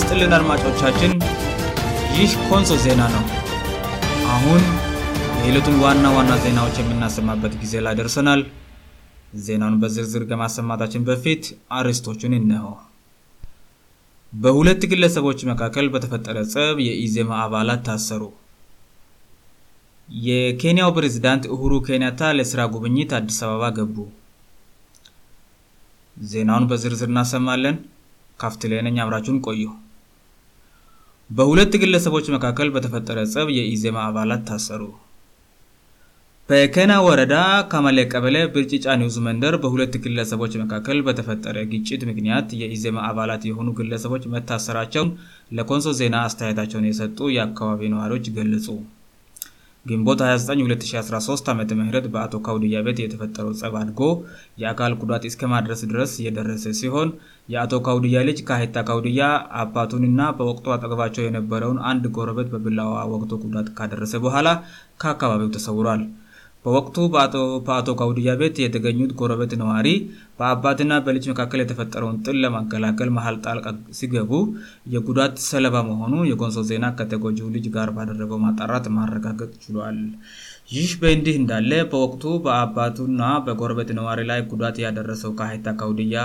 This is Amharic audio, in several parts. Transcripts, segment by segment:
ስጥልን አድማጮቻችን ይህ ኮንሶ ዜና ነው አሁን ሌለቱም ዋና ዋና ዜናዎች የምናሰማበት ጊዜ ላይ ደርሰናል ዜናውን በዝርዝር ለማሰማታችን በፊት አርስቶቹን እነኸው በሁለት ግለሰቦች መካከል በተፈጠረ ጽብ የኢዜማ አባላት ታሰሩ የኬንያው ፕሬዝዳንት እሁሩ ኬንያታ ለሥራ ጉብኝት አዲስ አበባ ገቡ ዜናውን በዝርዝር እናሰማለን ካፍትላነኝ አምራቹን ቆዩ በሁለት ግለሰቦች መካከል በተፈጠረ ጽብ የኢዜማ አባላት ታሰሩ በከና ወረዳ ካማላ ቀበለ ብርጭጫ ኒውዝ መንደር በሁለት ግለሰቦች መካከል በተፈጠረ ግጭት ምክንያት የኢዜማ አባላት የሆኑ ግለሰቦች መታሰራቸውን ለኮንሶ ዜና አስተያየታቸውን የሰጡ የአካባቢ ነዋሪዎች ገለጹ ግንቦት 29213 ዓ ም በአቶ ካውዲያ ቤት የተፈጠረው ፀብ አድጎ የአካል ጉዳት እስከማድረስ ድረስ እየደረሰ ሲሆን የአቶ ካውዲያ ልጅ ከሃይታ ካውዲያ አባቱንና በወቅጡ ጠቅባቸው የነበረውን አንድ ጎረበት በብላዋ ወቅቶ ጉዳት ካደረሰ በኋላ ከአካባቢው ተሰውሯል በወቅቱ በቶ ካውዲያ ቤት የተገኙት ጎረበት ነዋሪ በአባትና በልጅ መካከል የተፈጠረውን ጥል ለማከላል መል ጣልቃ ሲገቡ የጉዳት ሰለባ መሆኑ የጎንሶ ዜና ከተጎጂ ልጅ ጋር ባደረገው ማጣራት ማረጋገጥ ችሏል ይህ በእንዲህ እንዳለ በወቅቱ በአባቱና በጎረበት ነዋሪ ላይ ጉዳት ያደረሰው ከሀይታ ካውዲያ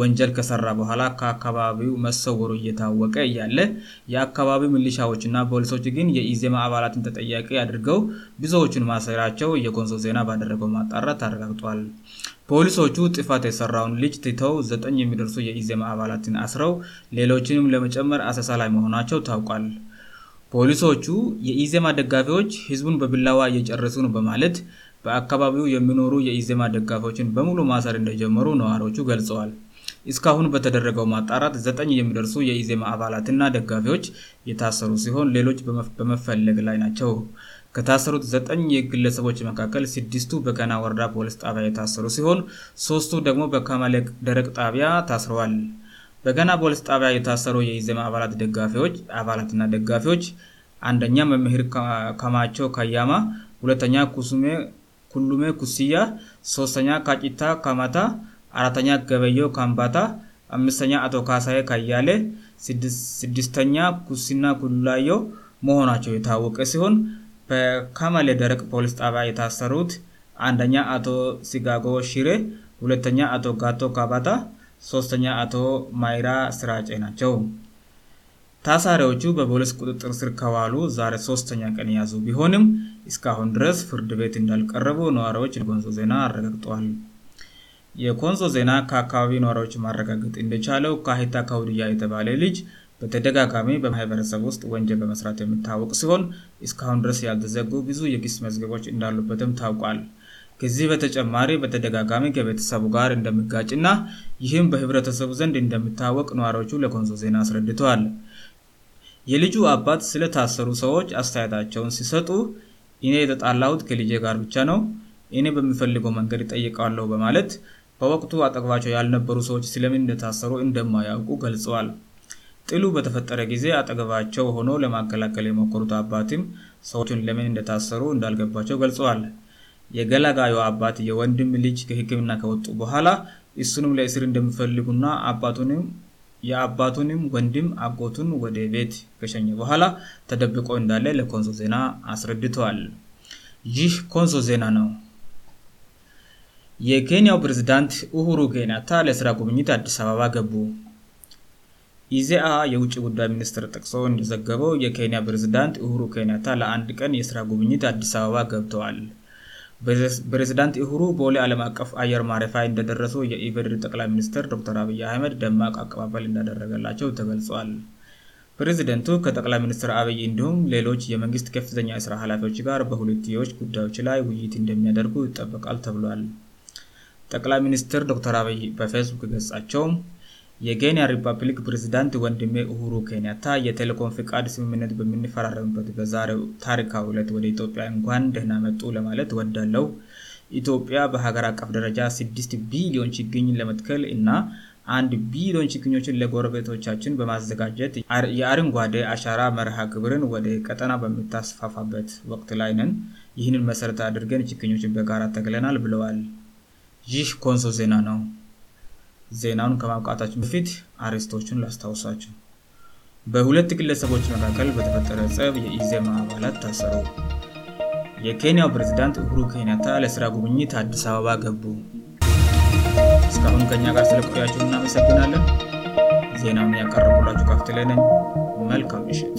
ወንጀል ከሰራ በኋላ ከአካባቢው መሰወሩ እየታወቀ እያለ የአካባቢው ምልሻዎችና ፖሊሶች ግን የዜማ አባላትን ተጠያ አድርገው ብዙዎን ማራቸው የኮንሶ ዜና ባደረገው ማጣራት አረጋግጧል ፖሊሶቹ ጥፋት የሰራውን ልጅ ትተው ዘጠኝ የሚደርሱ የኢዜማ አባላትን አስረው ሌሎችንም ለመጨመር አሰሳ ላይ መሆናቸው ታውቋል ፖሊሶቹ የኢዜማ ደጋፊዎች ህዝቡን በብላዋ እየጨረሱን በማለት በአካባቢው የሚኖሩ የኢዜማ ደጋፊዎችን በሙሉ ማሰር እንደጀመሩ ነዋሪዎቹ ገልጸዋል እስካሁን በተደረገው ማጣራት ዘጠኝ የሚደርሱ የዜማ አባላትና ደጋፊዎች እየታሰሩ ሲሆን ሌሎች በመፈለግ ላይ ናቸው ከታሰሩት ዘጠግለሰቦች መካከል ስድስቱ በገና ወረዳ ቦልስ ጣቢያ የታሰሩ ሲሆን ሶስቱ ደግሞ በከመለ ደረግ ጣቢያ ታስረዋል በገና ቦልስ ጣቢያ የታሰሩ የዘማ አላትና ደጋፊዎች አንደኛ መምሄር ከማቸው ከያማ ሁኛ ኩሜ ኩሲያ 3ተኛ ጭታ ከማታ አተኛ ገበዮ ከምባታ ምኛ ቶ ካሳ ከያሌ ስድስተኛ ኩሲና ኩላየው መሆናቸው የታወቀ ሲሆን ከከመሌ ደረቅ ፖሊስ ጣቢ የታሰሩት አንደኛ አቶ ሲጋጎ ሺሬ ሁለተኛ አቶ ጋቶ ካባታ ሶስተኛ አቶ ማይራ ስራጨ ናቸው ታሳሪዎቹ በፖሊስ ቁጥጥር ስር ከዋሉ ዛሬ ሶስተኛ ቀን ያዙ ቢሆንም እስካሁን ድረስ ፍርድ ቤት እንዳልቀረቡ ነዋሪዎች ንዞ ዜና አረጋግጠዋል የኮንዞ ዜና ከአካባቢ ነሪዎች ማረጋገጥ እንደቻለው ከታ ከውዲያ የተባለ ልጅ በተደጋጋሚ በማህበረሰብ ውስጥ ወንጀል በመስራት የምታወቅ ሲሆን እስካሁን ድረስ ያልተዘጉ ብዙ የጊስ መዝገቦች እንዳሉበትም ታውቋል ከዚህ በተጨማሪ በተደጋጋሚ ከቤተሰቡ ጋር እንደምጋጭ እና ይህም በህብረተሰቡ ዘንድ እንደምታወቅ ነዋሪዎቹ ለኮንዞ ዜና አስረድተዋል የልጁ አባት ስለታሰሩ ሰዎች አስተያየታቸውን ሲሰጡ እኔ የተጣላሁት ከል ጋር ብቻ ነው እኔ በሚፈልገው መንገድ ይጠይቃለው በማለት በወቅቱ አጠቅባቸው ያልነበሩ ሰዎች ስለምን እንደታሰሩ እንደማያውቁ ገልጸዋል ጥሉ በተፈጠረ ጊዜ አጠገባቸው ሆኖ ለማከላከል የሞከሩት አባትም ሰዎቹን ለምን እንደታሰሩ እንዳልገባቸው ገልዋል የገላጋዩ አባት የወንድም ልጅ ህክምና ከወጡ በኋላ እሱንም ለእስር እንደሚፈልጉና የአባቱንም ወንድም አጎቱን ወደ ቤት ከሸኘ በኋላ ተደብቆ እንዳለ ለኮንሶ ዜና አስረድተዋል ይህ ኮንሶ ዜና ነው የኬንያው ፕሬዝዳንት ሁሩ ኬንያታ ለስራ ጉብኝት አዲስ አበባ ገቡ ይዚአ የውጭ ጉዳይ ሚኒስትር ጥቅሶ እንደዘገበው የኬንያ ፕሬዝዳንት እሁሩ ኬንያታ ለአንድ ቀን የስራ ጉብኝት አዲስ አበባ ገብተዋል ፕሬዝዳንት ሁሩ ቦሊ አለም አቀፍ አየር ማርፋ እንደደረሰ የኢቨድድ ጠቅላይ ሚኒስትር ዶተር አብይ አህመድ ደማቅ አቀባበል እንዳደረገላቸው ተገልጿል ፕሬዝደንቱ ከጠቅላይ ሚኒስትር አበይ እንዲሁም ሌሎች የመንግስት ከፍተኛ ስራ ሀላፊዎች ጋር በሁለትዎች ጉዳዮች ላይ ውይይት እንደሚያደርጉ ይጠበቃል ተብሏል ጠቅላይ ሚኒስትር ዶተር አበይ በፌስቡክ ገጻቸው የኬንያ ሪፓብሊክ ፕሬዚዳንት ወንድሜ ኡሁሩ ኬንያታ የቴሌኮም ፍቃድ ስምምነት በምንፈራረምበት በዛሬው ታሪካ ለት ወደ ኢትዮጵያን ጓንደና መጡ ለማለት ወዳለው ኢትዮጵያ በሀገር አቀፍ ደረጃ ስድት ቢሊዮን ችግኝን ለመጥከል እና አንድ ቢሊዮን ችግኞችን ለጎረቤቶቻችን በማዘጋጀት የአሪንጓዴ አሻራ መርሃ ግብርን ወደ ቀጠና በሚታስፋፋበት ወቅት ላይነን ይህንን መሰረተ አድርገን ችክኞችን በጋራ ተግለናል ብለዋል ይህ ኮንሶ ዜና ነው ዜናውን ከማብቃታችን በፊት አሬስቶችን ላስታወሳቸው በሁለት ግለሰቦች መካከል በተፈጠረ ጸብ የኢዜማ አባላት ታሰሩ የኬንያ ፕሬዝዳንት ጉሩ ኬንያታ ለስራ ጉብኝት አዲስ አበባ ገቡ እስካሁን ከእኛ ጋር ሳያቆያቸው እናመሰግናለን ዜናን ያቀረሙላቸው ካፍት ላነኝ መልካም ይሸት